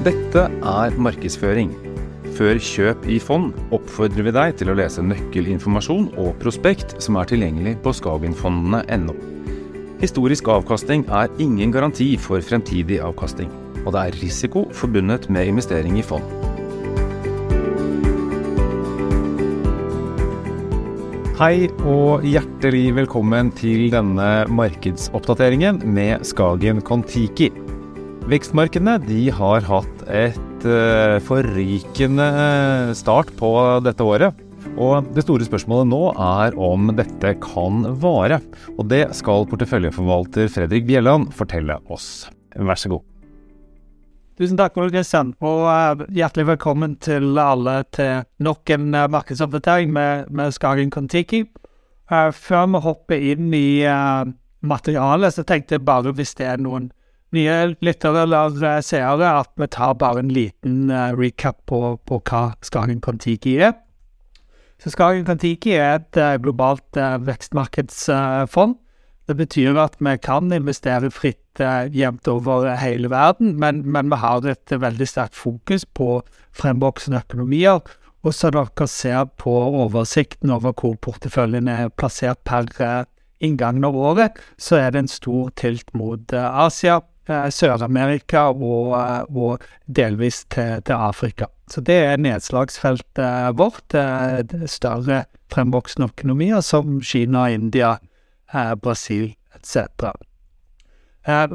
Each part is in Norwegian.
Dette er markedsføring. Før kjøp i fond oppfordrer vi deg til å lese nøkkelinformasjon og prospekt som er tilgjengelig på skagenfondene.no. Historisk avkastning er ingen garanti for fremtidig avkastning, og det er risiko forbundet med investering i fond. Hei og hjertelig velkommen til denne markedsoppdateringen med Skagen Kon-Tiki. Vekstmarkedene de har hatt et uh, forrykende start på dette året. Og det store spørsmålet nå er om dette kan vare. Og det skal porteføljeforvalter Fredrik Bjelland fortelle oss. Vær så god. Tusen takk, Ole Kristian, og uh, hjertelig velkommen til alle til nok en markedsoppdatering med, med Skagen Kon-Tiki. Før vi hopper inn i materialet, så tenkte jeg bare hvis det er noen nye lyttere eller seere at vi tar bare en liten uh, recap på, på, hva Skagen Kon-Tiki er. Så Skagen Kon-Tiki er et uh, globalt uh, vekstmarkedsfond. det betyr at vi kan investere fritt jevnt over hele verden, men, men, vi har et veldig sterkt fokus på fremvoksende økonomier. Og så dere ser på oversikten over hvor porteføljen er plassert per inngangen av året, så er det en stor tilt mot Asia, Eh, Sør-Amerika og, eh, og, delvis til, til, Afrika. Så det er nedslagsfeltet vårt. Større fremvoksende økonomier som Kina, India, eh, Brasil etc.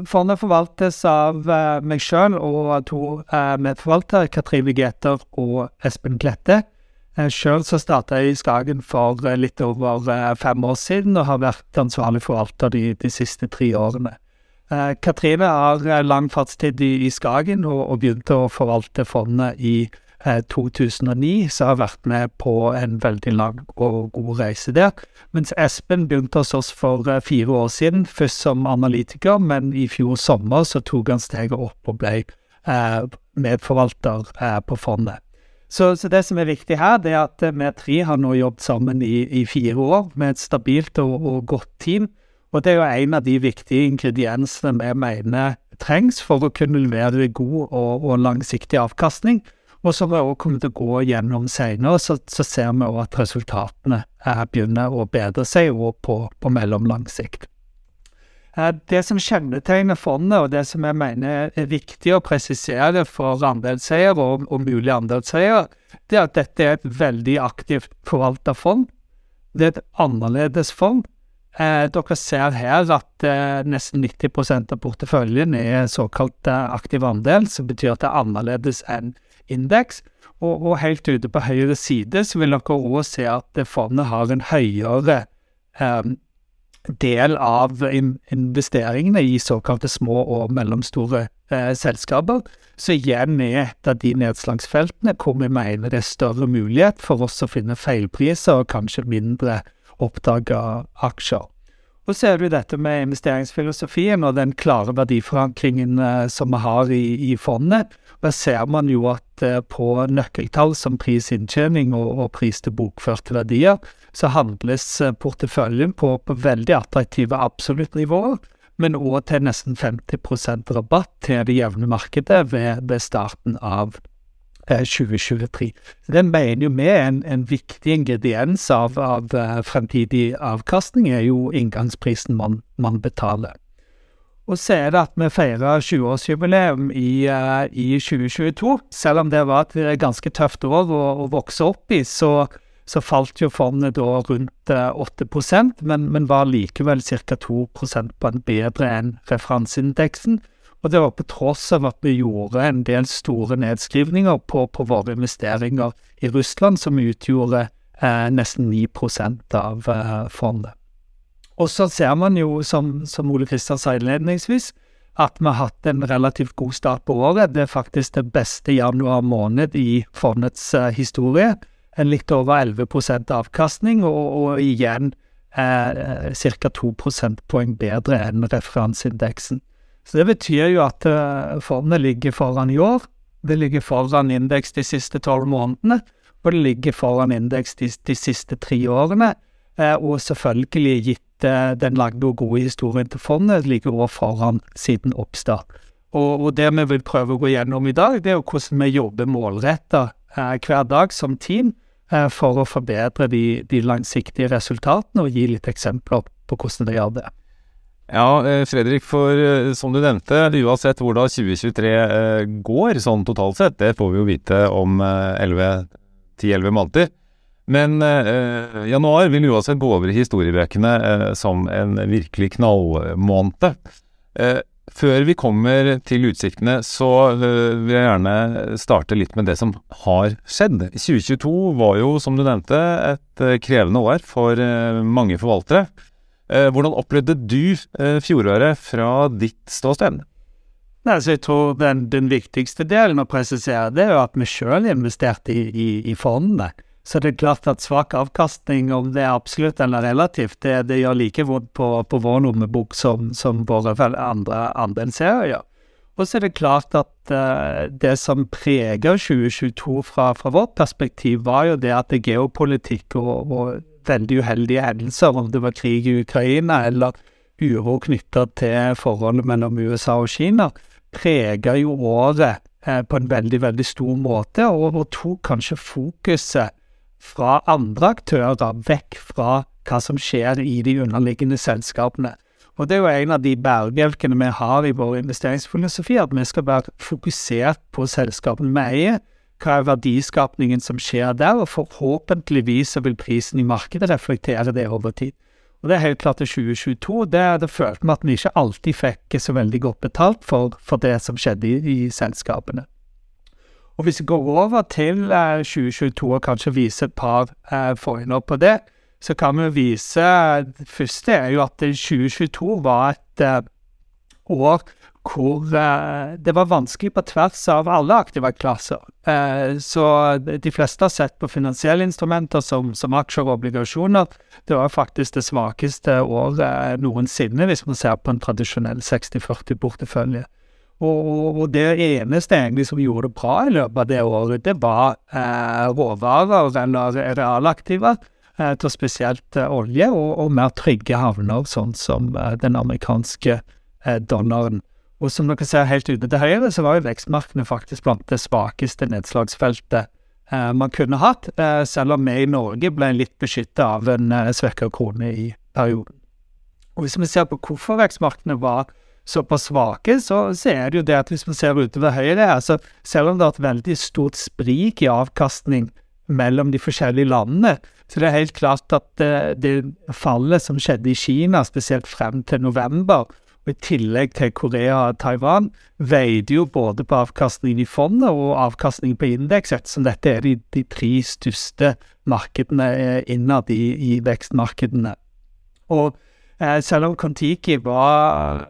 Fondet forvaltes av meg sjøl og to medforvaltere, Katrine Geter og Espen Klette. Sjøl så starta jeg i Skagen for litt over fem år siden, og har vært ansvarlig forvalter de, de siste tre årene. Eh, Katrine har eh, lang fartstid i, Skagen og, begynte å forvalte fondet i eh, 2009, så har vært med på en veldig lang og god reise der. Mens Espen begynte hos oss for eh, fire år siden, først som analytiker, men i fjor sommer så tok han steget opp og ble eh, medforvalter eh, på fondet. Så, så, det som er viktig her, det er at vi tre har nå jobbet sammen i, i fire år med et stabilt og, og godt team og det er jo en av de viktige ingrediensene vi mener trengs for å kunne levere god og, og langsiktig avkastning. Og som vi også kommer til å gå gjennom senere, så, så ser vi også at resultatene begynner å bedre seg på, på mellomlang sikt. Eh, det som kjennetegner fondet, og det som jeg mener er viktig å presisere for andelseiere og, og mulige andelseiere, det er at dette er et veldig aktivt forvalta fond. Det er et annerledes fond Eh, dere ser her at eh, nesten 90% av porteføljen er såkalt eh, aktiv andel, som betyr at det er annerledes enn indeks. Og, og, helt ute på høyre side så vil dere òg se at fondet har en høyere eh, del av investeringene i såkalte små og mellomstore eh, selskaper. Så igjen er et av de nedslagsfeltene hvor vi mener det er større mulighet for oss å finne feilpriser og kanskje mindre oppdaga aksjer. Og så er det jo dette med investeringsfilosofien og den klare verdiforankringen eh, som vi har i, i fondet. Der ser man jo at eh, på nøkkeltall som prisinntjening og, og pris til bokførte verdier, så handles eh, porteføljen på, på veldig attraktive absoluttnivåer, men òg til nesten 50% rabatt til det jevne markedet ved, ved starten av 2023. Så Det mener jo vi er en, en viktig ingrediens av, av uh, fremtidig avkastning, er jo inngangsprisen man, man, betaler. Og så er det at vi feirer 20-årsjubileum i, uh, i, 2022. Selv om det var et ganske tøft år å, å vokse opp i, så, så, falt jo fondet da rundt uh, 8% men, men var likevel ca. 2 prosentpoeng bedre enn referanseindeksen. Og det var på tross av at vi gjorde en del store nedskrivninger på, på våre investeringer i Russland, som utgjorde eh, nesten 9 av eh, fondet. Og så ser man jo, som, som Ole Kristian sa innledningsvis, at vi har hatt en relativt god start på året. Det er faktisk det beste januar måned i fondets eh, historie. En litt over 11% avkastning, og, og igjen eh, ca. 2 prosentpoeng bedre enn referanseindeksen. Så det betyr jo at uh, fondet ligger foran i år. Det ligger foran indeks de siste tolv månedene, og det ligger foran indeks de, de siste tre årene. Uh, og selvfølgelig, gitt uh, den lange og gode historien til fondet, ligger også foran siden oppstart. Og, og, det vi vil prøve å gå gjennom i dag, det er jo hvordan vi jobber målretta eh, hver dag som team eh, for å forbedre de, de, langsiktige resultatene, og gi litt eksempler på hvordan de gjør det. Ja, eh, Fredrik, for eh, som du nevnte, uansett hvor da 2023 eh, går sånn totalt sett, det får vi jo vite om 10-11 måneder. Men eh, januar vil uansett gå over i historiebøkene eh, som en virkelig knallmåned. Eh, før vi kommer til utsiktene, så vil jeg gjerne starte litt med det som har skjedd. 2022 var jo, som du nevnte, et krevende år for mange forvaltere. Hvordan opplevde du fjoråret fra ditt ståsted? Nei, så jeg tror den, den, viktigste delen å presisere, det er jo at vi sjøl investerte i, i, i fondene. Så det er klart at svak avkastning, om det er absolutt eller relativt, det, det gjør like vondt på, på vår lommebok som, som våre andre andelsserier gjør. Og så er det klart at uh, det som preger 2022 fra, fra, vårt perspektiv, var jo det at det geopolitikk og, og veldig uheldige hendelser, om det var krig i Ukraina eller uro knytta til forholdet mellom USA og Kina, preger jo året eh, på en veldig, veldig stor måte, og, og tok kanskje fokuset fra andre aktører, vekk fra hva som skjer i de underliggende selskapene. Og Det er jo en av de bærebjelkene vi har i vår investeringsfilosofi, at vi skal være fokusert på selskapene vi eier. Hva er verdiskapningen som skjer der, og forhåpentligvis så vil prisen i markedet reflektere det over tid. Og Det er helt klart til 2022. Det, det følte vi at vi ikke alltid fikk så veldig godt betalt for, for det som skjedde i, i selskapene. Og hvis vi går over til eh, 2022 og kanskje viser et par eh, forhinder på det, så kan vi vise Det første er jo at 2022 var et eh, år hvor uh, det var vanskelig på tvers av alle aktive klasser. Uh, så de fleste har sett på finansielle instrumenter som, som aksjer og obligasjoner. Det var faktisk det svakeste året eh, noensinne, hvis man ser på en tradisjonell 60-40-portefølje. Og, og, det eneste egentlig som gjorde det bra i løpet av det året, det var uh, råvarer eller realaktiver, eh, til spesielt eh, olje, og, og, mer trygge havner, sånn som eh, den amerikanske eh, dollaren. Og som dere ser helt ute til høyre, så var jo vekstmarkedene faktisk blant det svakeste nedslagsfeltet eh, man kunne hatt, selv om vi i Norge ble litt beskytta av en eh, svekka krone i perioden. Og Hvis vi ser på hvorfor vekstmarkedene var såpass svake, så, så, er det jo det at hvis man ser utover høyre her, så selv om det har et veldig stort sprik i avkastning mellom de forskjellige landene, så det er helt klart at det, det fallet som skjedde i Kina, spesielt frem til november, og i tillegg til Korea og Taiwan, veide jo både på avkastningen i fondet og avkastningen på indeks, ettersom dette er de, de tre største markedene eh, innad i, i vekstmarkedene. Og eh, selv om Kon-Tiki var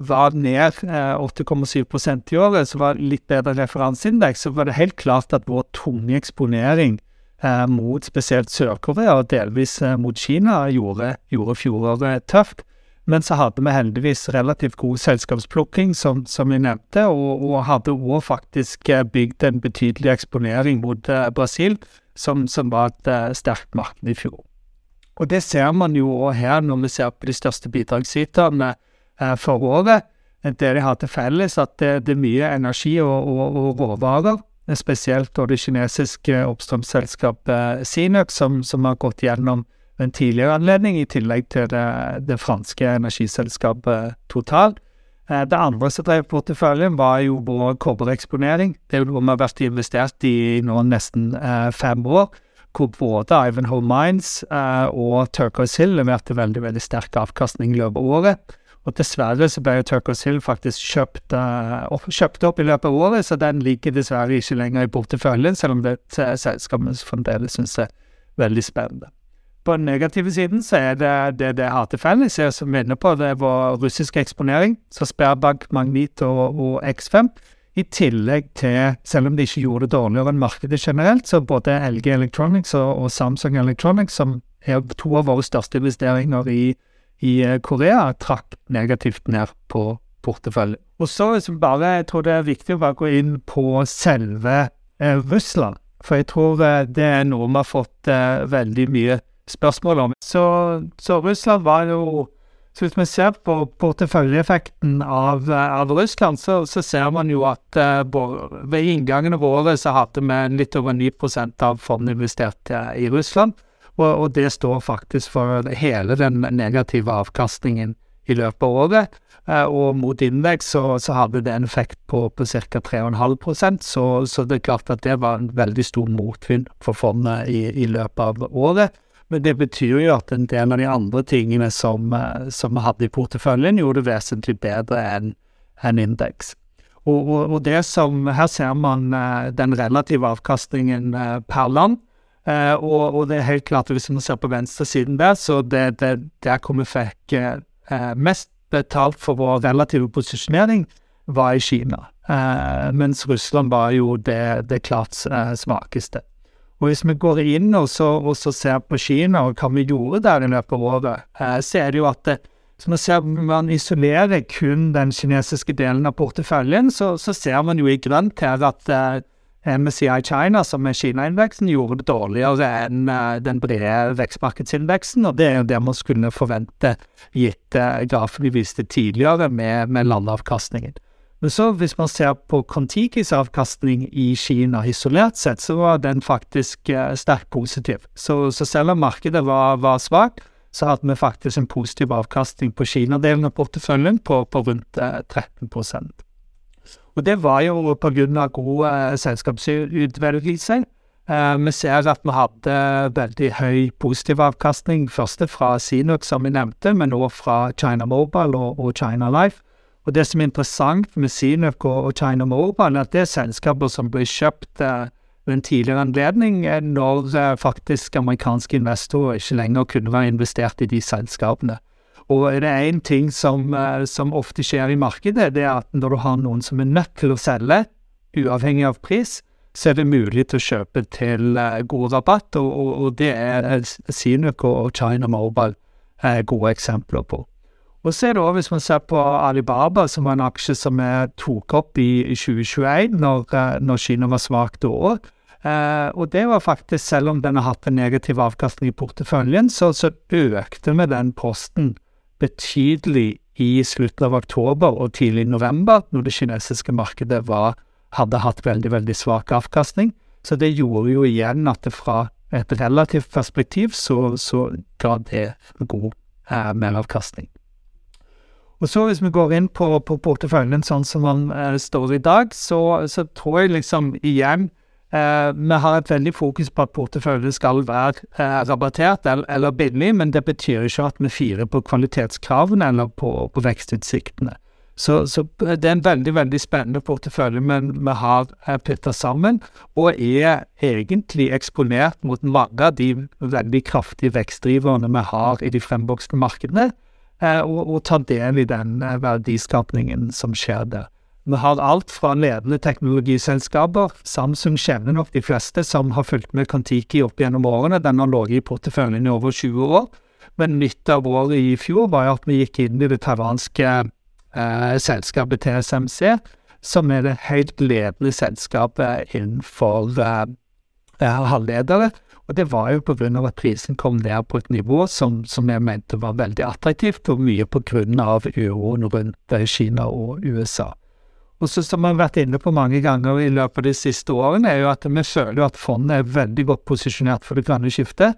var ned 8,7 eh, i året, så var det litt bedre referanseindeks, så var det helt klart at vår tunge eksponering eh, mot spesielt Sør-Korea og delvis eh, mot Kina gjorde, gjorde fjoråret tøft. Men så hadde vi heldigvis relativt god selskapsplukking, som, som vi nevnte, og, og hadde òg faktisk eh, bygd en betydelig eksponering mot eh, Brasil, som, som, var et eh, sterkt marked i fjor. Og det ser man jo òg her, når vi ser på de største bidragsyterne for året. Det de har til felles, at det, det er mye energi og, og, og råvarer. Spesielt det kinesiske oppstrømsselskapet Sinøk, som, som, har gått gjennom en tidligere anledning, i tillegg til det, det franske energiselskapet Total. Eh, det andre som drev porteføljen, var jo vår kobbereksponering. Det er jo noe vi har vært investert i nå nesten eh, fem år. Hvor både Ivanhoe Mines eh, og Turquoise Hill leverte veldig veldig sterk avkastning i løpet av året. Og dessverre så ble jo Turcos Hill faktisk kjøpt, opp, kjøpt, opp, i løpet av året, så den ligger dessverre ikke lenger i porteføljen, selv om det selskapet fremdeles syns er veldig spennende. På den negative siden så er det det det har til felles, som vinner på, det vår russiske eksponering, så Sperbank, Magnit og, og X5. I tillegg til, selv om de ikke gjorde det dårligere enn markedet generelt, så både LG Electronics og, og Samsung Electronics, som er to av våre største investeringer i i eh, Korea trakk negativt ned på porteføljen. Og så bare, jeg tror det er viktig å bare gå inn på selve eh, Russland. For jeg tror eh, det er noe vi har fått eh, veldig mye spørsmål om. Så, så, Russland var jo Så hvis vi ser på porteføljeeffekten av, av Russland, så, så, ser man jo at uh, ved inngangen av året så hadde vi litt over 9% av fondet investert uh, i Russland. Og, og, det står faktisk for hele den negative avkastningen i løpet av året. Uh, og mot indeks så, så, hadde det en effekt på, på ca. 3,5% så, så det er klart at det var en veldig stor motvind for fondet i, i løpet av året. Men det betyr jo at en del av de andre tingene som, eh, som vi hadde i porteføljen, gjorde det vesentlig bedre enn en indeks. Og, og, og, det som, Her ser man uh, den relative avkastningen uh, per land. Og, og, det er helt klart, hvis man ser på venstresiden der, så det, det der hvor vi fikk mest betalt for vår relative posisjonering, var i Kina. mens Russland var jo det, det klart svakeste. Og Hvis vi går inn og så, og så ser på Kina og hva vi gjorde der i løpet av året, eh, så er det jo at det, så man ser man isolerer kun den kinesiske delen av porteføljen, så, så ser man jo i grønt her at uh, MSCI China, som er Kina-indeksen, gjorde det dårligere enn uh, den brede vekstmarkedsindeksen. Og det er jo det man skulle forvente, gitt uh, grafen vi viste tidligere med, med landavkastningen. Men så hvis man ser på Contikis avkastning i Kina isolert sett, så var den faktisk eh, sterkt positiv. Så, så, selv om markedet var, var svakt, så hadde vi faktisk en positiv avkastning på Kina-delen av porteføljen på, på rundt eh, 13% Og det var jo pga. god eh, selskapsutvelgelse. Eh, vi ser at vi hadde veldig høy positiv avkastning, først fra Sinux, som vi nevnte, men også fra China Mobile og, og China Life. Og det som er interessant med Sinøk og China Mobile, er at det er selskaper som ble kjøpt eh, ved en tidligere anledning, eh, når eh, faktisk amerikanske investorer ikke lenger kunne være investert i de selskapene. Og er det én ting som, som, ofte skjer i markedet, det er at når du har noen som er nødt til å selge, uavhengig av pris, så er det mulig til å kjøpe til god rabatt, og, og, og det er Sinøk og China Mobile gode eksempler på. Og så er det også, hvis man ser på Alibaba, som var en aksje som vi tok opp i, i 2021, når, eh, når Kina var svakt år. eh, og det var faktisk, selv om den har hatt en negativ avkastning i porteføljen, så, så økte vi den posten betydelig i slutten av oktober og tidlig november, når det kinesiske markedet var, hadde hatt veldig, veldig svak avkastning. Så det gjorde jo igjen at det fra et relativt perspektiv så, så ga det god eh, meravkastning. Og så hvis vi går inn på, på porteføljen sånn som den eh, står i dag, så, så, tror jeg liksom igjen eh, vi har et veldig fokus på at porteføljen skal være eh, rabattert eller, eller, billig, men det betyr ikke at vi firer på kvalitetskravene eller på, på vekstutsiktene. Så, så, det er en veldig veldig spennende portefølje men vi har eh, putta sammen, og er egentlig eksponert mot mange av de veldig kraftige vekstdriverne vi har i de fremvoksende markedene. Eh, og, og ta del i den eh, verdiskapningen som skjer der. Vi har alt fra ledende teknologiselskaper, Samsung kjenner nok de fleste som har fulgt med Kon-Tiki opp gjennom årene, den har ligget i porteføljen i over 20 år. Men nytt av året i fjor var at vi gikk inn i det taiwanske eh, selskapet TSMC, som er det helt ledende selskapet innenfor eh, halvledere. Og det var jo pga. at prisen kom ned på et nivå som, som jeg mente var veldig attraktivt, og mye pga. uroen rundt Kina og USA. Og så Som vi har vært inne på mange ganger i løpet av de siste årene, er jo at vi føler at fondet er veldig godt posisjonert for det grønne skiftet.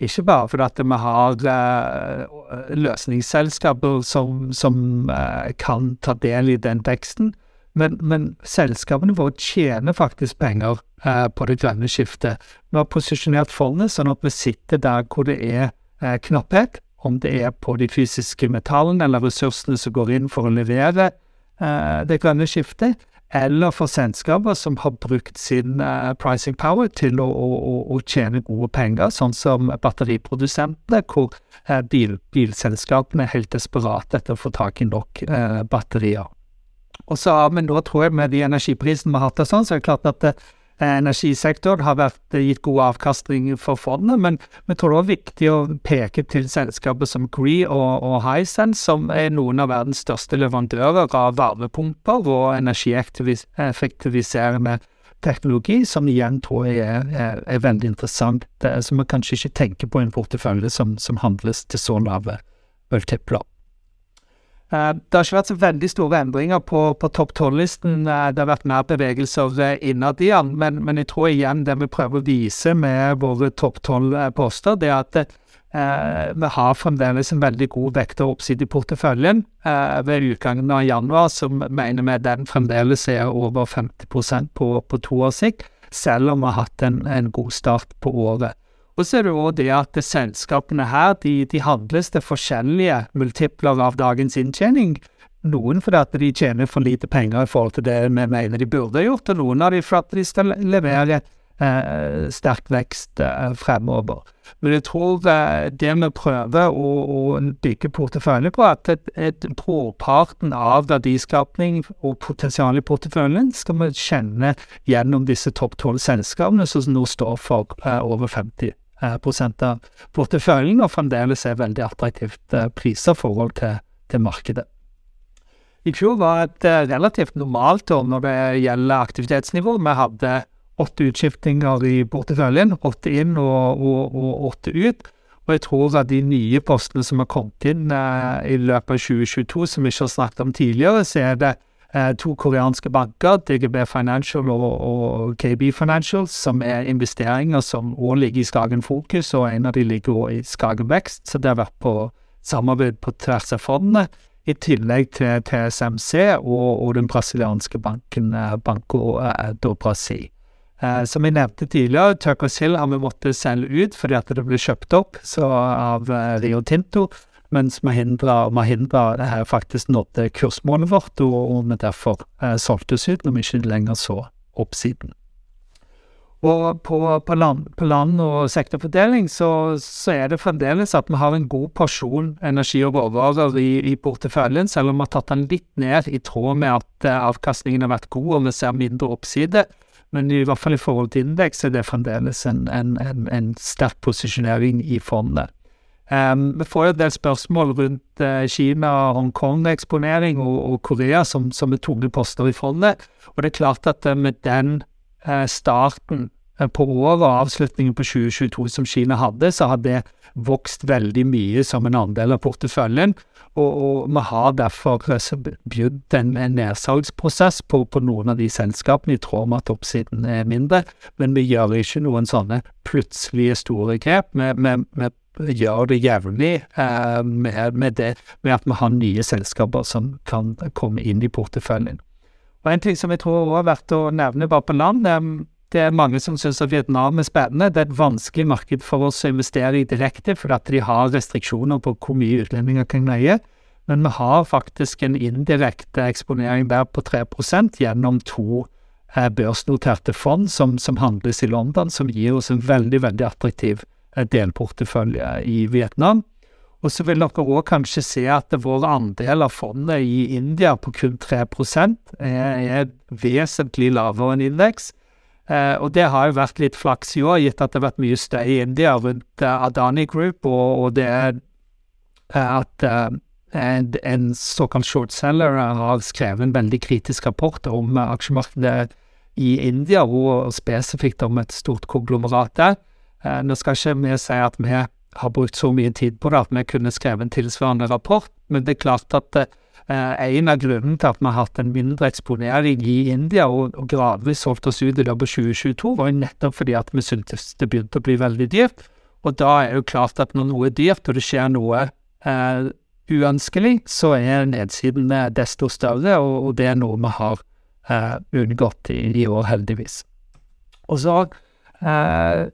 Ikke bare fordi at vi har eh, løsningsselskaper som, som eh, kan ta del i den veksten, men, men, selskapene våre tjener faktisk penger eh, på det grønne skiftet. Vi har posisjonert fondet sånn at vi sitter der hvor det er eh, knapphet, om det er på de fysiske metallene eller ressursene som går inn for å levere eh, det grønne skiftet, eller for selskaper som har brukt sin uh, pricing power til å, å, å, tjene gode penger, sånn som batteriprodusentene, hvor uh, bil, bilselskapene er helt desperate etter å få tak i nok uh, batterier. Og så men da tror jeg, med de energiprisene vi har hatt, og sånn, så er det klart at eh, energisektoren har vært, eh, gitt god avkastning for fondet, men vi tror det er viktig å peke til selskaper som Gree og, og Hisense, som er noen av verdens største leverandører av varmepumper og energieffektiviserende teknologi, som igjen tror jeg er, er, er veldig interessant, som vi kanskje ikke tenker på i en portefølje som, som handles til så lave multipler. Eh, det har ikke vært så veldig store endringer på, på topp tolv-listen. Eh, det har vært mer bevegelser eh, innad i den, men, men, jeg tror igjen det vi prøver å vise med våre topp tolv-poster, det er at eh, vi har fremdeles en veldig god vekt og oppside i porteføljen. Eh, ved utgangen av januar så mener vi den fremdeles er over 50 på, på to års sikt, selv om vi har hatt en, en god start på året. Og så er det jo det at selskapene her de, de handles til forskjellige multipler av dagens inntjening. Noen fordi at de tjener for lite penger i forhold til det vi mener de burde gjort, og noen av de for de skal levere eh, sterk vekst eh, fremover. Men jeg tror eh, det vi prøver å, å bygge portefølje på, at et, et brorparten av verdiskapning og potensial i porteføljen skal vi kjenne gjennom disse topp tolv selskapene, som nå står for eh, over 50 Eh, prosent av porteføljen, og fremdeles er veldig attraktivt priser i forhold til, til markedet. I fjor var et eh, relativt normalt år når det gjelder aktivitetsnivå. Vi hadde åtte utskiftinger i porteføljen, åtte inn og, og, og åtte ut. Og jeg tror at de nye postene som har kommet inn eh, i løpet av 2022, som vi ikke har snakket om tidligere, så er det Eh, to koreanske banker, DGB Financial og, og, KB Financial, som er investeringer som òg ligger i Skagen Fokus, og en av de ligger òg i Skagen Vekst. Så det har vært på samarbeid på tvers av fondene, i tillegg til TSMC og, og den brasilianske banken eh, Banco eh, do Brasil. Eh, som jeg nevnte tidligere, Turcos Hill har vi måttet selge ut fordi at det ble kjøpt opp av eh, Rio Tinto mens Mahindra, Mahindra her faktisk nådde kursmålet vårt, og vi derfor eh, solgte oss ut når vi ikke lenger så oppsiden. Og på, på, land, på land, og sektorfordeling så, så, er det fremdeles at vi har en god porsjon energi og råvarer i, i porteføljen, selv om vi har tatt den litt ned i tråd med at eh, avkastningen har vært god og vi ser mindre oppside. Men i hvert fall i forhold til indeks er det fremdeles en, en, en, en sterk posisjonering i fondet. Um, vi får jo en del spørsmål rundt uh, Kina, Hongkong-eksponering og, og, Korea som, som er tunge poster i fondet. Og det er klart at uh, med den uh, starten på året og avslutningen på 2022 som Kina hadde, så har det vokst veldig mye som en andel av porteføljen. Og, og vi har derfor begynt en, en nedsalgsprosess på, på, noen av de selskapene, i tråd med at oppsiden er mindre. Men vi gjør ikke noen sånne plutselige store grep. Vi, vi, vi gjør det jevnlig eh, med, med, det, med at vi har nye selskaper som kan komme inn i porteføljen. Og En ting som jeg tror også er verdt å nevne bare på land, det er mange som syns at Vietnam er spennende. Det er et vanskelig marked for oss å investere i direkte, fordi de har restriksjoner på hvor mye utlendinger kan leie. Men vi har faktisk en indirekte eksponering der på 3 gjennom to eh, børsnoterte fond som, som handles i London, som gir oss en veldig, veldig attraktiv delportefølje i Vietnam. Og så vil dere òg kanskje se at vår andel av fondet i India på kun 3 er, er vesentlig lavere enn indeks. Eh, og det har jo vært litt flaks i år, gitt at det har vært mye støy i India rundt uh, Adani Group, og, og det er uh, at uh, en, en, såkalt shortseller har skrevet en veldig kritisk rapport om aksjemarkedet i India, og spesifikt om et stort konglomerat der. Nå skal ikke vi si at vi har brukt så mye tid på det at vi kunne skrevet en tilsvarende rapport, men det er klart at eh, en av grunnene til at vi har hatt en mindre eksponering i India og, og gradvis solgt oss ut i løpet av 2022, var nettopp fordi at vi syntes det begynte å bli veldig dyrt. Og da er jo klart at når noe er dyrt, og det skjer noe eh, uønskelig, så er nedsiden desto større, og, og det er noe vi har eh, unngått i, i, år, heldigvis. Og så eh,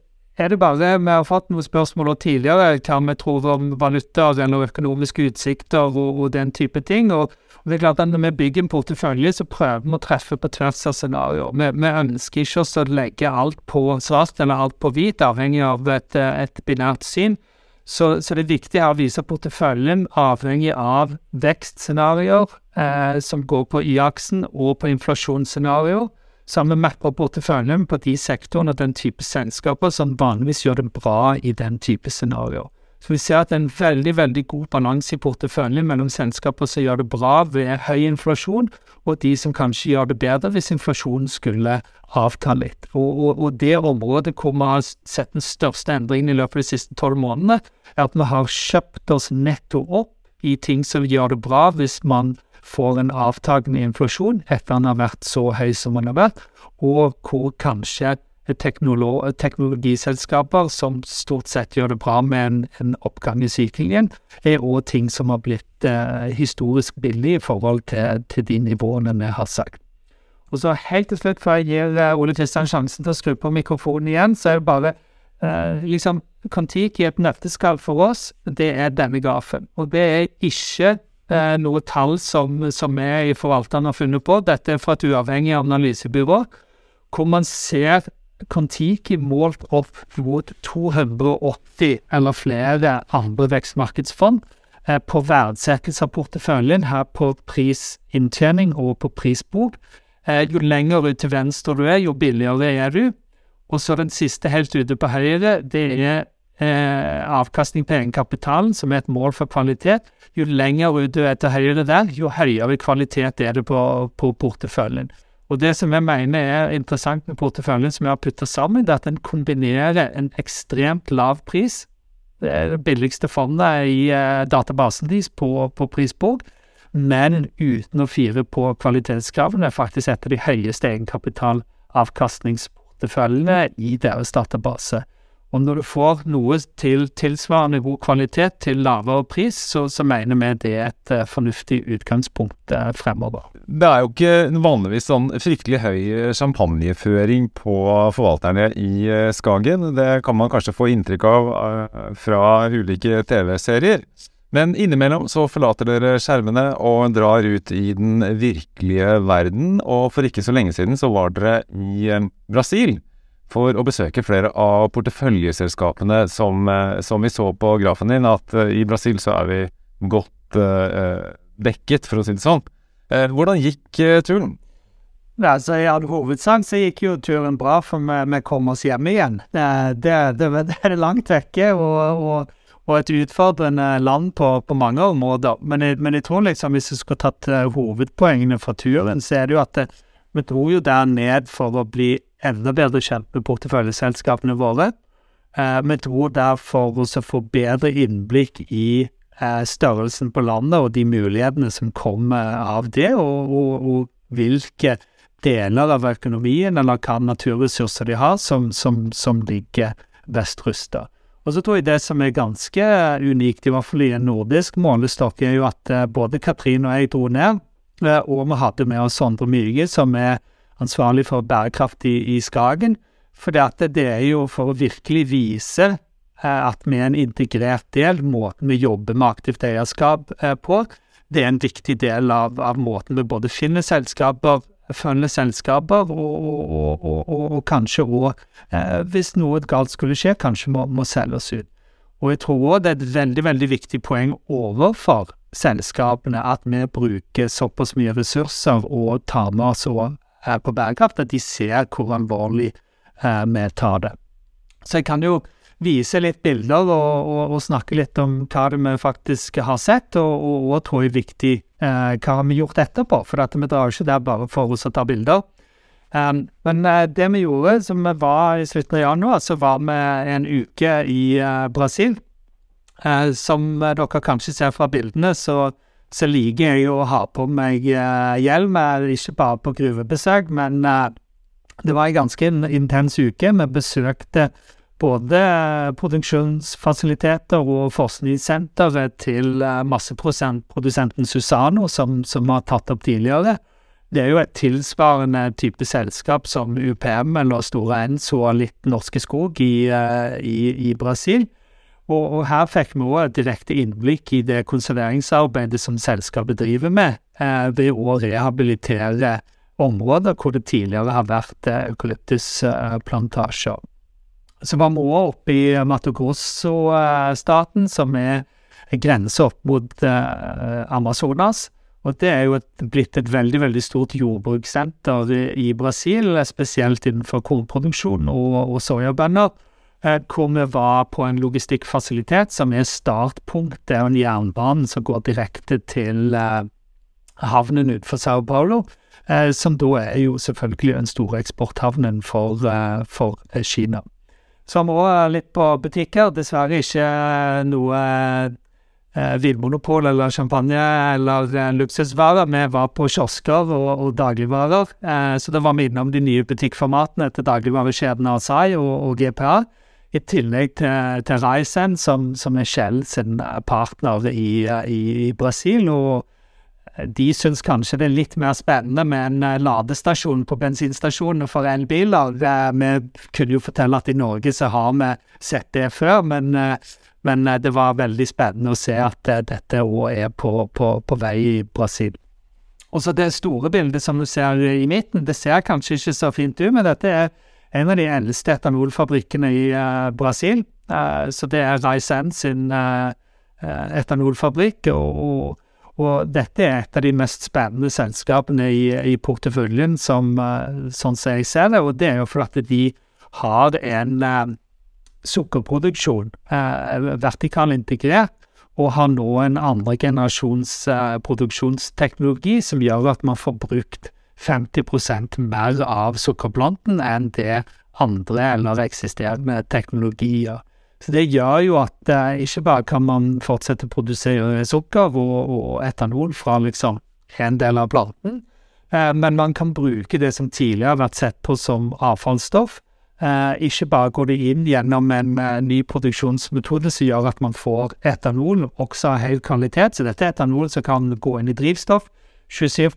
er det bare Vi har fått noen spørsmål tidligere hva vi tror om valuta eller økonomiske utsikter og, og, den type ting. og, og det er klart at Når vi bygger en portefølje, så prøver vi å treffe på tvers av scenarioer. Vi, vi, ønsker ikke oss å legge alt på svart eller alt på hvit, avhengig av et, et binært syn. Så, så, det er viktig å vise porteføljen avhengig av vekstscenarioer eh, som går på Y-aksen, og på inflasjonsscenarioer så har vi mappa porteføljen på de sektorene og den type selskaper som vanligvis gjør det bra i den type scenarioer. Så vi ser at det er en veldig veldig god balanse i porteføljen mellom selskaper som gjør det bra ved høy inflasjon, og de som kanskje gjør det bedre hvis inflasjonen skulle avta litt. Og, og, og, det området hvor vi har sett den største endringen i løpet av de siste tolv månedene, er at vi har kjøpt oss netto opp i ting som gjør det bra hvis man får en avtagende inflasjon etter han har vært så høy som han har vært, og hvor kanskje teknolog teknologiselskaper som stort sett gjør det bra med en, en oppgang i sykelinjen, er òg ting som har blitt eh, historisk billig i forhold til, til, de nivåene vi har sagt. Og så helt til slutt, før jeg gir eh, Ole Kristian sjansen til å skru på mikrofonen igjen, så er det bare eh, liksom Kon-Tiki et nøtteskall for oss, det er denne grafen. Og det er ikke eh, noe tall som, som vi i forvalteren har funnet på. Dette er fra et uavhengig analysebyrå, hvor man ser Kon-Tiki målt opp mot 280 eller flere andre vekstmarkedsfond eh, på verdsettelse av porteføljen, her på prisinntjening og på prisbok. Eh, jo lenger ut til venstre du er, jo billigere er du. Og så den siste helt ute på høyre, det er eh, avkastning på egenkapitalen, som er et mål for kvalitet. Jo lenger ut du er til høyre der, jo høyere kvalitet er det på, på porteføljen. Og det som jeg mener er interessant med porteføljen som jeg har putta sammen, det er at den kombinerer en ekstremt lav pris, det er det billigste fondet i eh, databasen deres på, på prisbok, men uten å fire på kvalitetskravene, faktisk et av de høyeste egenkapitalavkastningsporteføljene porteføljene i deres database. Og når du får noe til tilsvarende god kvalitet til lavere pris, så, så mener vi det er et uh, fornuftig utgangspunkt uh, fremover. Det er jo ikke vanligvis sånn fryktelig høy champagneføring på forvalterne i Skagen. Det kan man kanskje få inntrykk av fra ulike TV-serier. Men innimellom så forlater dere skjermene og drar ut i den virkelige verden. Og for ikke så lenge siden så var dere i eh, Brasil for å besøke flere av porteføljeselskapene som, eh, som vi så på grafen din, at eh, i Brasil så er vi godt uh, dekket, for å si det sånn. Uh, hvordan gikk uh, turen? Ja, så I all hovedsak så gikk jo turen bra, for vi, vi kom oss hjem igjen. Det, det, det, det er langt vekke. og, og og et utfordrende land på, på mange områder. Men jeg, men jeg, tror liksom, hvis vi skulle tatt hovedpoengene fra turen, så er det jo at vi dro jo der ned for å bli enda bedre kjent med porteføljeselskapene våre. Uh, vi tror derfor å få bedre innblikk i uh, størrelsen på landet og de mulighetene som kommer av det, og, og, og, hvilke deler av økonomien eller hva naturressurser de har som, som, som ligger best rusta. Og så tror jeg det som er ganske unikt, i hvert fall i en nordisk målestokk, er jo at eh, både Katrin og jeg dro ned, eh, og vi hadde med oss Sondre Myge, som er ansvarlig for bærekraft i, i Skagen. For det, er jo for å virkelig vise eh, at vi er en integrert del, måten vi jobber med aktivt eierskap på. Det er en viktig del av, av måten vi både finner selskaper, følger selskaper, og, og, og, og kanskje òg, eh, hvis noe galt skulle skje, kanskje må, må oss ut. Og jeg tror òg det er et veldig, veldig viktig poeng overfor selskapene at vi bruker såpass mye ressurser og tar med oss òg eh, på bærekraft, at de ser hvor alvorlig eh, vi tar det. Så jeg kan jo vise litt bilder og, og, og, snakke litt om hva det vi faktisk har sett, og, og, og tror er viktig eh, hva har vi gjort etterpå. For vi drar jo ikke der bare for oss å ta bilder. Um, men eh, det vi gjorde, som vi var i slutten av januar, så var vi en uke i uh, Brasil. Uh, som dere kanskje ser fra bildene, så, så liker jeg å ha på meg eh, hjelm, ikke bare på gruvebesøk, men eh, det var en ganske intens uke. Vi besøkte både produksjonsfasiliteter og forskningssenteret til eh, masseprodusenten Susano, som, vi har tatt opp tidligere. Det er jo et tilsvarende type selskap som UPM eller Store Enso og litt Norske Skog i, eh, i, i Brasil. Og, og, her fikk vi òg direkte innblikk i det konserveringsarbeidet som selskapet driver med, eh, ved å rehabilitere områder hvor det tidligere har vært eh, eukalyptusplantasjer. Så var vi òg oppe i Mato Grosso-staten, som er grense opp mot eh, Amazonas. Og det er jo et, blitt et veldig veldig stort jordbrukssenter i, i Brasil, spesielt innenfor kornproduksjon og, og soyabønner. Hvor vi var på en logistikkfasilitet som er startpunktet av en jernbane som går direkte til eh, havnen utenfor Sao Paulo. Eh, som da er jo selvfølgelig den store eksporthavnen for, eh, for Kina. Så vi òg litt på butikker. Dessverre ikke noe vinmonopol eller champagne eller luksusvarer. Vi var på kiosker og, og dagligvarer, så da var vi innom de nye butikkformatene til dagligvarekjedene Asai og, og, GPA. I tillegg til, til Ryzen, som, som, er Shell sin partner i, i, i Brasil. og de syns kanskje det er litt mer spennende med en eh, ladestasjon på bensinstasjonene for elbiler. Vi kunne jo fortelle at i Norge så har vi sett det før, men, eh, men eh, det var veldig spennende å se at dette òg er på, på, på, vei i Brasil. Og så det store bildet som du ser i midten, det ser kanskje ikke så fint ut, men dette er en av de eldste etanolfabrikkene i Brasil. så det er Raisen sin etanolfabrikk. og, og og dette er et av de mest spennende selskapene i, i porteføljen, som, sånn som jeg ser det. Og det er jo fordi de har en sukkerproduksjon, uh, vertikal integrert, og har nå en andre generasjons produksjonsteknologi som gjør at man får brukt 50% mer av sukkerplanten enn det andre eller eksisterende teknologier så det gjør jo at eh, ikke bare kan man fortsette å produsere sukker og, og etanol fra liksom en del av planten, eh, men man kan bruke det som tidligere har vært sett på som avfallsstoff. Eh, ikke bare går det inn gjennom en eh, ny produksjonsmetode som gjør at man får etanol også av høy kvalitet, så dette er etanol som kan gå inn i drivstoff. 27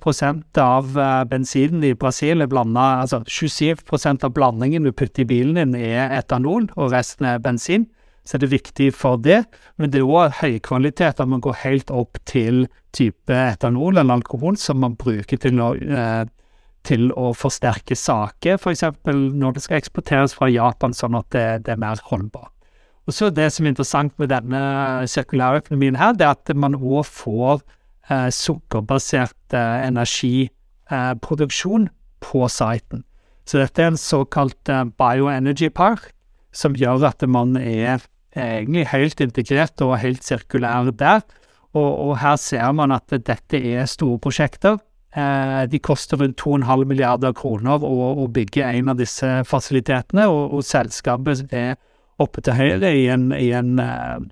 av uh, bensinen i Brasil er blanda Altså 27% av blandingen du putter i bilen din, er etanol, og resten er bensin så er det viktig for det. Men det er òg høykvalitet, at man går helt opp til type etanol eller alkohol som man bruker til å, eh, til å forsterke saker, f.eks. når det skal eksporteres fra Japan, sånn at det, det er mer holdbart. Og så Det som er interessant med denne sirkulærøkonomien her, det er at man òg får eh, sukkerbasert eh, energiproduksjon på siten. Så dette er en såkalt eh, bioenergy park, som gjør at man er egentlig helt integrert og helt sirkulær der. Og, og, her ser man at dette er store prosjekter. Eh, de koster rundt 2,5 milliarder kroner å, å, bygge en av disse fasilitetene, og, og selskapet er oppe til høyre i en, i en eh, eh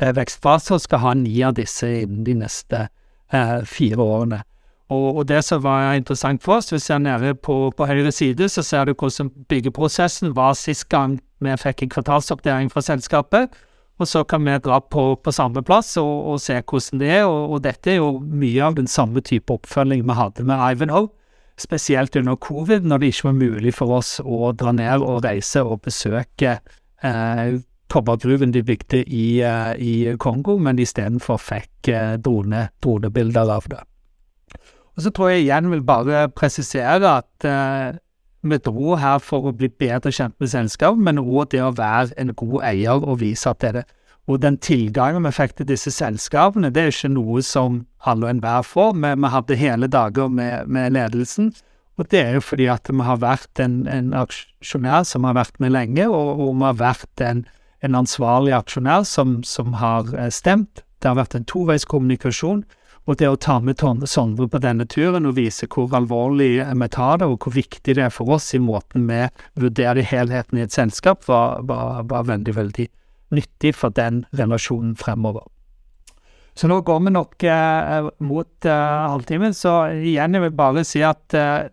vekstfase og skal ha ni av disse innen de neste eh, fire årene. Og, og, det som var interessant for oss, hvis jeg er nede på, på høyre side, så ser du hvordan byggeprosessen var sist gang vi fikk en kvartalsoppdatering fra selskapet. Og så kan vi dra på, på samme plass og, og, se hvordan det er. Og, og, dette er jo mye av den samme type oppfølging vi hadde med Ivanhoe. Spesielt under covid, når det ikke var mulig for oss å dra ned og reise og besøke eh, kobbergruven de bygde i, eh, i Kongo, men istedenfor fikk eh, drone, dronebilder av det. Og så tror jeg igjen vil bare presisere at eh, vi dro her for å bli bedre kjent med selskapet, men òg det å være en god eier og vise at det er det. Og den tilgangen vi fikk til disse selskapene, det er ikke noe som alle og enhver får. Vi, vi hadde hele dager med, med, ledelsen, og det er jo fordi at vi har vært en, en aksjonær som har vært med lenge, og, og vi har vært en, en ansvarlig aksjonær som, som, har eh, stemt. Det har vært en toveis kommunikasjon. Og det å ta med Sondre på denne turen og vise hvor alvorlig vi tar det, og hvor viktig det er for oss i måten vi vurderer helheten i et selskap, var, var, var veldig, veldig nyttig for den relasjonen fremover. Så nå går vi nok eh, mot eh, halvtimen, så igjen jeg vil bare si at eh,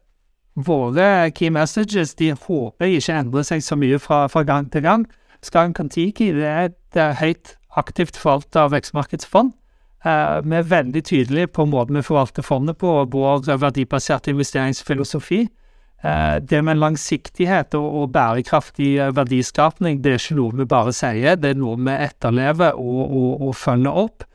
våre key messages de håper ikke endrer seg så mye fra, fra gang til gang. Skagen Kantiki det er et høyt aktivt forvalta vekstmarkedsfond. Uh, vi er veldig tydelige på måten vi forvalter fondet på, og vår verdibaserte investeringsfilosofi. Uh, det med langsiktighet og, bærekraftig uh, verdiskapning, det er ikke noe vi bare sier, det er noe vi etterlever og, og, og følger opp.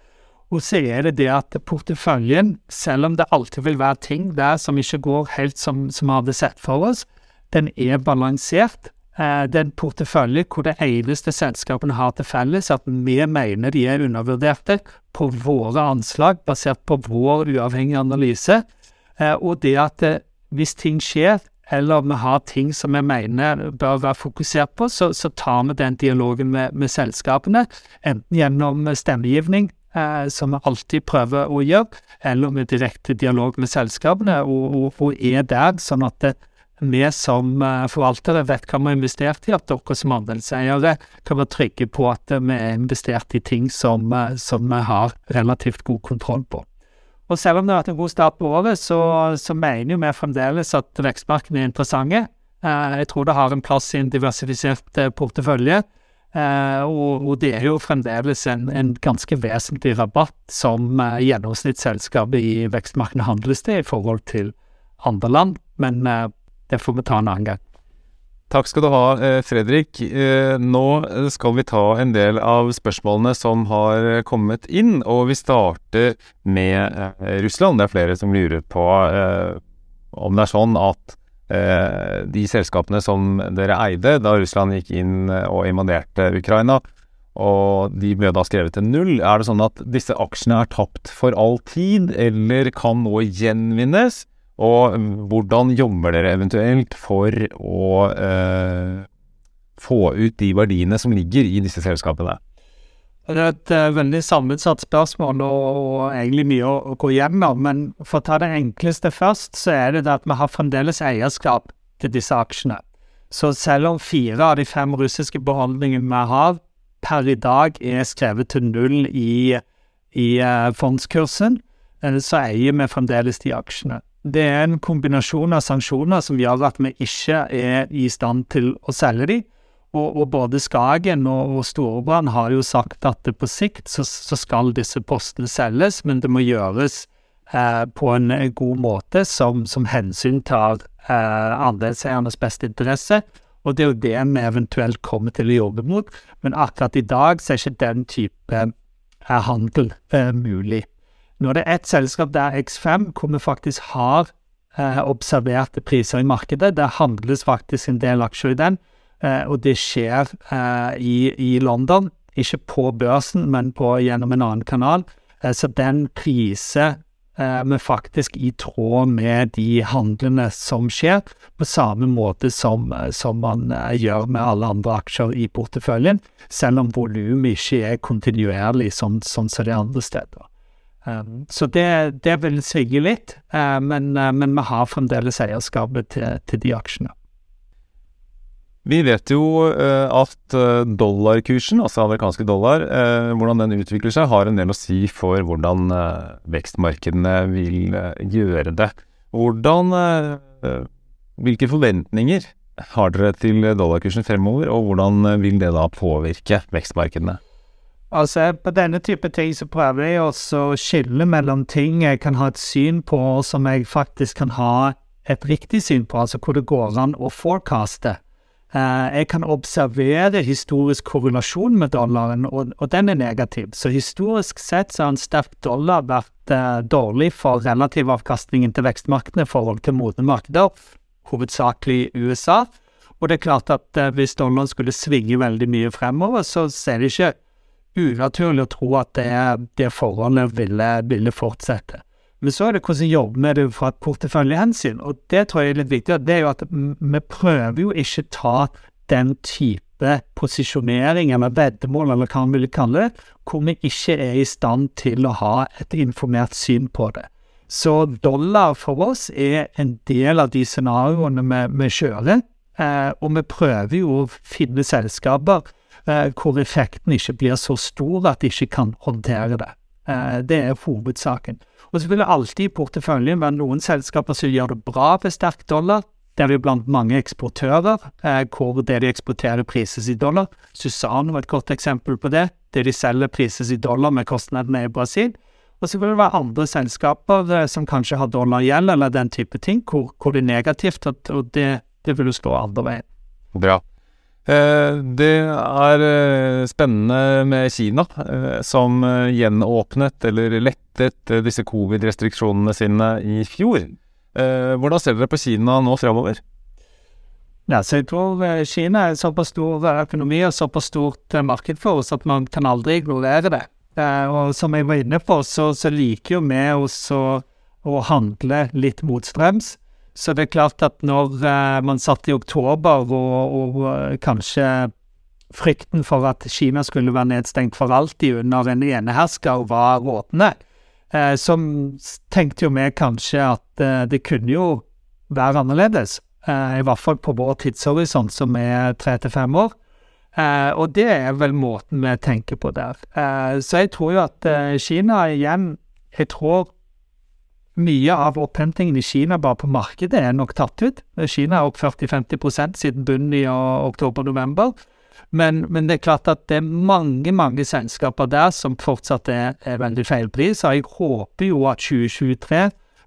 Og så er det det at porteføljen, selv om det alltid vil være ting der som ikke går helt som vi hadde sett for oss, den er balansert. Eh, det er en portefølje hvor det eneste selskapene har til felles, at vi mener de er undervurderte på våre anslag, basert på vår uavhengige analyse. Eh, og det at eh, hvis ting skjer, eller vi har ting som vi mener bør være fokusert på, så, så tar vi den dialogen med, med selskapene, enten gjennom stemmegivning, eh, som vi alltid prøver å gjøre, eller med direkte dialog med selskapene, og, og, og er der sånn at det, vi som forvaltere vet hva vi har investert i, at dere som andelseiere kan være trygge på at vi er investert i ting som, som vi har relativt god kontroll på. Og selv om det har vært en god start på året, så, så mener vi fremdeles at vekstmarkedene er interessante. Jeg tror det har en plass i en diversifisert portefølje. Og, og, det er jo fremdeles en, en ganske vesentlig rabatt som gjennomsnittsselskapet i vekstmarkedene handles til i forhold til andre land, men det får vi ta en annen gang. Takk skal du ha, Fredrik. Nå skal vi ta en del av spørsmålene som har kommet inn, og vi starter med Russland. Det er flere som lurer på om det er sånn at Eh, de selskapene som dere eide da Russland gikk inn eh, og invaderte Ukraina, og de ble da skrevet til null. Er det sånn at disse aksjene er tapt for all tid, eller kan nå gjenvinnes? Og mm, hvordan jobber dere eventuelt for å eh, få ut de verdiene som ligger i disse selskapene? Det er et uh, veldig sammensatt spørsmål og, og egentlig mye å, å, gå gjennom. Men for å ta det enkleste først, så er det det at vi har fremdeles eierskap til disse aksjene. Så selv om fire av de fem russiske beholdningene vi har per i dag er skrevet til null i, i uh, fondskursen, uh, så eier vi fremdeles de aksjene. Det er en kombinasjon av sanksjoner som gjør at vi ikke er i stand til å selge de, og, og, både Skagen og, og Storebrand har jo sagt at på sikt så, så, skal disse postene selges, men det må gjøres eh, på en god måte som, som hensyntar eh, andelseiernes beste interesse. Og det er jo det vi eventuelt kommer til å jobbe mot. Men akkurat i dag så er ikke den type eh, handel eh, mulig. Nå er det ett selskap der X5 hvor vi faktisk har eh, observerte priser i markedet. Det handles faktisk en del aksjer i den. Eh, og det skjer eh, i, i, London, ikke på børsen, men på, gjennom en annen kanal. Eh, så den priser vi faktisk i tråd med de handlene som skjer, på samme måte som, som man gjør med alle andre aksjer i porteføljen, selv om volumet ikke er kontinuerlig sånn, som, som det andre steder. Um, så det, det vil svinge litt, uh, men, uh, men, vi har fremdeles eierskapet til, til de aksjene. Vi vet jo at dollarkursen, altså amerikanske dollar, hvordan den utvikler seg, har en del å si for hvordan vekstmarkedene vil gjøre det. Hvordan Hvilke forventninger har dere til dollarkursen fremover, og hvordan vil det da påvirke vekstmarkedene? Altså, På denne type ting så prøver jeg også å skille mellom ting jeg kan ha et syn på, som jeg faktisk kan ha et riktig syn på, altså hvor det går an å forecaste. Uh, jeg kan observere historisk korrelasjon med dollaren, og, og, den er negativ. Så historisk sett så har en sterk dollar vært uh, dårlig for relativ avkastningen til vekstmarkedene i forhold til modne markeder, hovedsakelig USA. Og det er klart at uh, hvis dollaren skulle svinge veldig mye fremover, så ser det ikke unaturlig å tro at det, det forholdet ville, ville fortsette. Men så er det hvordan jobber med det fra et porteføljehensyn, og det tror jeg er litt viktig. Det er jo at vi prøver jo ikke ta den type posisjonering eller veddemål, eller hva man vil kalle det, hvor vi ikke er i stand til å ha et informert syn på det. Så dollar for oss er en del av de scenarioene vi, vi kjører, eh, og vi prøver jo å finne selskaper hvor effekten ikke blir så stor at de ikke kan håndtere det. Eh, det er hovedsaken. Og så vil det alltid i porteføljen være noen selskaper som gjør det bra ved sterk dollar. Det er jo blant mange eksportører, eh, hvor det de eksporterer prises i dollar. Susano er et godt eksempel på det. Det de selger prises i dollar med kostnadene i Brasil. Og så vil det være andre selskaper eh, som kanskje har dollargjeld eller den type ting, hvor, hvor det er negativt, og det, det vil jo slå andre veien. Bra. Eh, det er eh, spennende med Kina, eh, som gjenåpnet eller lettet disse covid-restriksjonene sine i fjor. Hvordan ser dere på Kina nå framover? Ja, jeg tror Kina er såpass stor økonomi og såpass stort marked for oss at man kan aldri ignorere det. Og som jeg var inne på, så, så liker jo vi også å handle litt motstrøms. Så det er klart at når eh, man satt i oktober og, og uh, kanskje frykten for at Kina skulle være nedstengt for alltid under en enehersker var rådende, eh, så tenkte jo vi kanskje at eh, det kunne jo være annerledes. eh, i hvert fall på vår tidshorisont, som er tre til fem år. Eh, og det er vel måten vi tenker på der. Eh, så jeg tror jo at eh, Kina igjen Jeg tror mye av opphentingen i Kina bare på markedet er nok tatt ut. Kina er opp 40-50 siden bunnen i oktober-november. Men, men, det er klart at det er mange mange selskaper der som fortsatt er, er veldig feilpris. Og jeg håper jo at 2023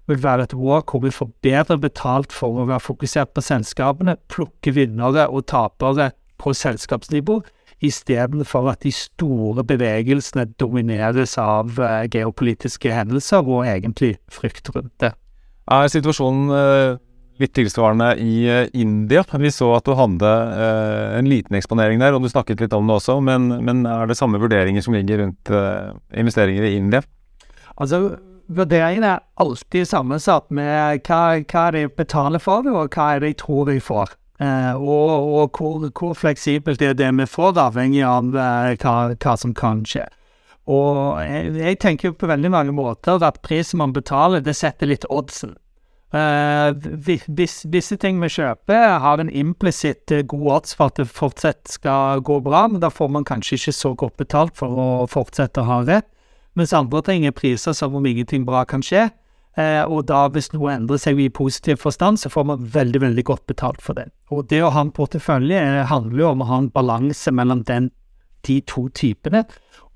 vil være et år hvor vi får bedre betalt for å være fokusert på selskapene, plukke vinnere og tapere på selskapsnivå, istedenfor at de store bevegelsene domineres av uh, geopolitiske hendelser og egentlig frykt rundt det. Er situasjonen uh, litt tilsvarende i uh, India? Vi så at du hadde en liten eksponering der, og du snakket litt om det også, men, men er det samme vurderinger som ligger rundt investeringer i India? Altså, Vurderingen er alltid sammensatt med hva, hva de betaler for og hva de tror de får. Eh, og, og hvor, hvor, fleksibelt er det vi får, avhengig av eh, hva, hva, som kan skje. Og jeg, jeg tenker på veldig mange måter at prisen man betaler, det setter litt oddsen. Uh, vis, visse ting vi kjøper, har en implisitt god odds for at det fortsatt skal gå bra, men da får man kanskje ikke så godt betalt for å fortsette å ha rett. Mens andre ting er priser som om ingenting bra kan skje. Eh, og da, hvis noe endrer seg i positiv forstand, så får man veldig veldig godt betalt for det. Og det å ha en portefølje eh, handler jo om å ha en balanse mellom den, de to typene.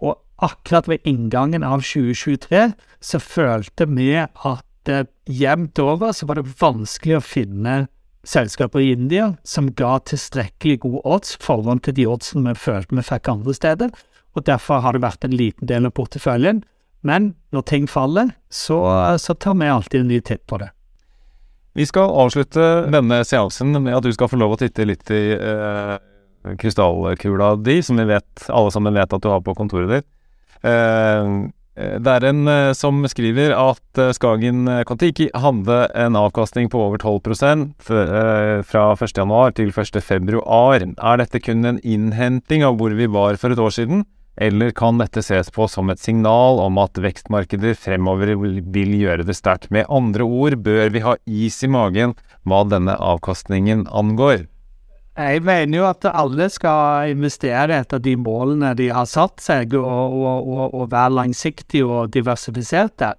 Og akkurat ved inngangen av 2023 så følte vi at eh, jevnt over så var det vanskelig å finne selskaper i India som ga tilstrekkelig gode odds forhånd til de oddsene vi følte vi fikk andre steder. Og derfor har det vært en liten del av porteføljen men når ting faller, så, så tar vi alltid en ny titt på det. Vi skal avslutte denne seansen med at du skal få lov å titte litt i eh, krystallkula di, som vi vet, alle sammen vet at du har på kontoret ditt. Eh, det er en eh, som skriver at eh, Skagen Kon-Tiki hadde en avkastning på over 12 eh, fra 1.1 til 1.2. Er dette kun en innhenting av hvor vi var for et år siden? Eller kan dette ses på som et signal om at vekstmarkeder fremover vil gjøre det sterkt? Med andre ord, bør vi ha is i magen hva denne avkastningen angår? Jeg mener jo at alle skal investere etter de målene de har satt seg, og, og, og, og være langsiktige og diversifiserte.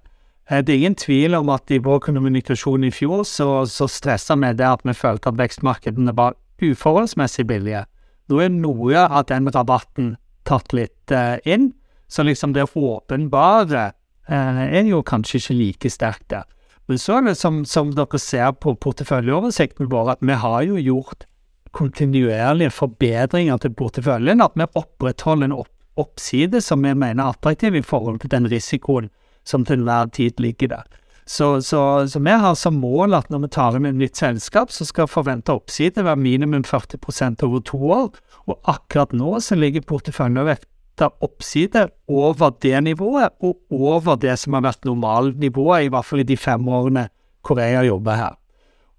Eh, det er ingen tvil om at i vår kommunikasjon i fjor så, så stressa vi det at vi følte at vekstmarkedene var uforholdsmessig billige. Nå er noe av den rabatten tatt litt eh, inn. Så liksom det åpenbare eh, er jo kanskje ikke like sterkt der. Men så er det som, som dere ser på porteføljeoversikten vår, at vi har jo gjort kontinuerlige forbedringer til porteføljen. At vi opprettholder en opp oppside som vi mener er attraktiv i forhold til den risikoen som til enhver tid ligger der. Så, så, så, vi har som mål at når vi tar inn et nytt selskap, så skal forventa oppside være minimum 40 over to år. Og akkurat nå så ligger porteføljen vekta oppside over det nivået, og over det som har vært normalnivået, i hvert fall i de fem årene har jobba her.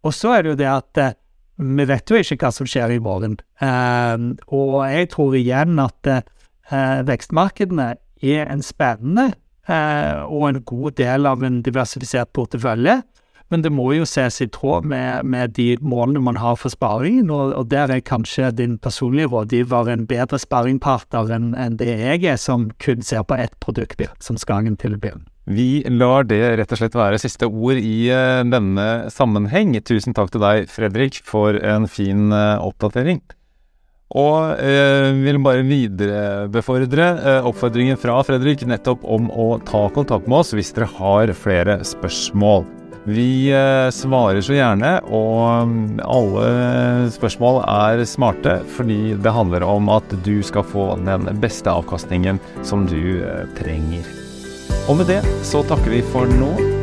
Og så er det jo det at eh, vi vet jo ikke hva som skjer i morgen. Eh, og jeg tror igjen at eh, vekstmarkedene er en spennende eh, og en god del av en diversifisert portefølje. Men det må jo ses i tråd med, med de målene man har for sparingen, og, og, der er kanskje din personlige rådgiver en bedre sparingpartner enn en det jeg er, som kun ser på ett produkt som Skagen tilbyr. Vi lar det rett og slett være siste ord i uh, denne sammenheng. Tusen takk til deg, Fredrik, for en fin uh, oppdatering. Og eh, vil bare viderebefordre eh, oppfordringen fra Fredrik nettopp om å ta kontakt med oss hvis dere har flere spørsmål. Vi eh, svarer så gjerne, og mm, alle spørsmål er smarte fordi det handler om at du skal få den beste avkastningen som du eh, trenger. Og med det så takker vi for nå.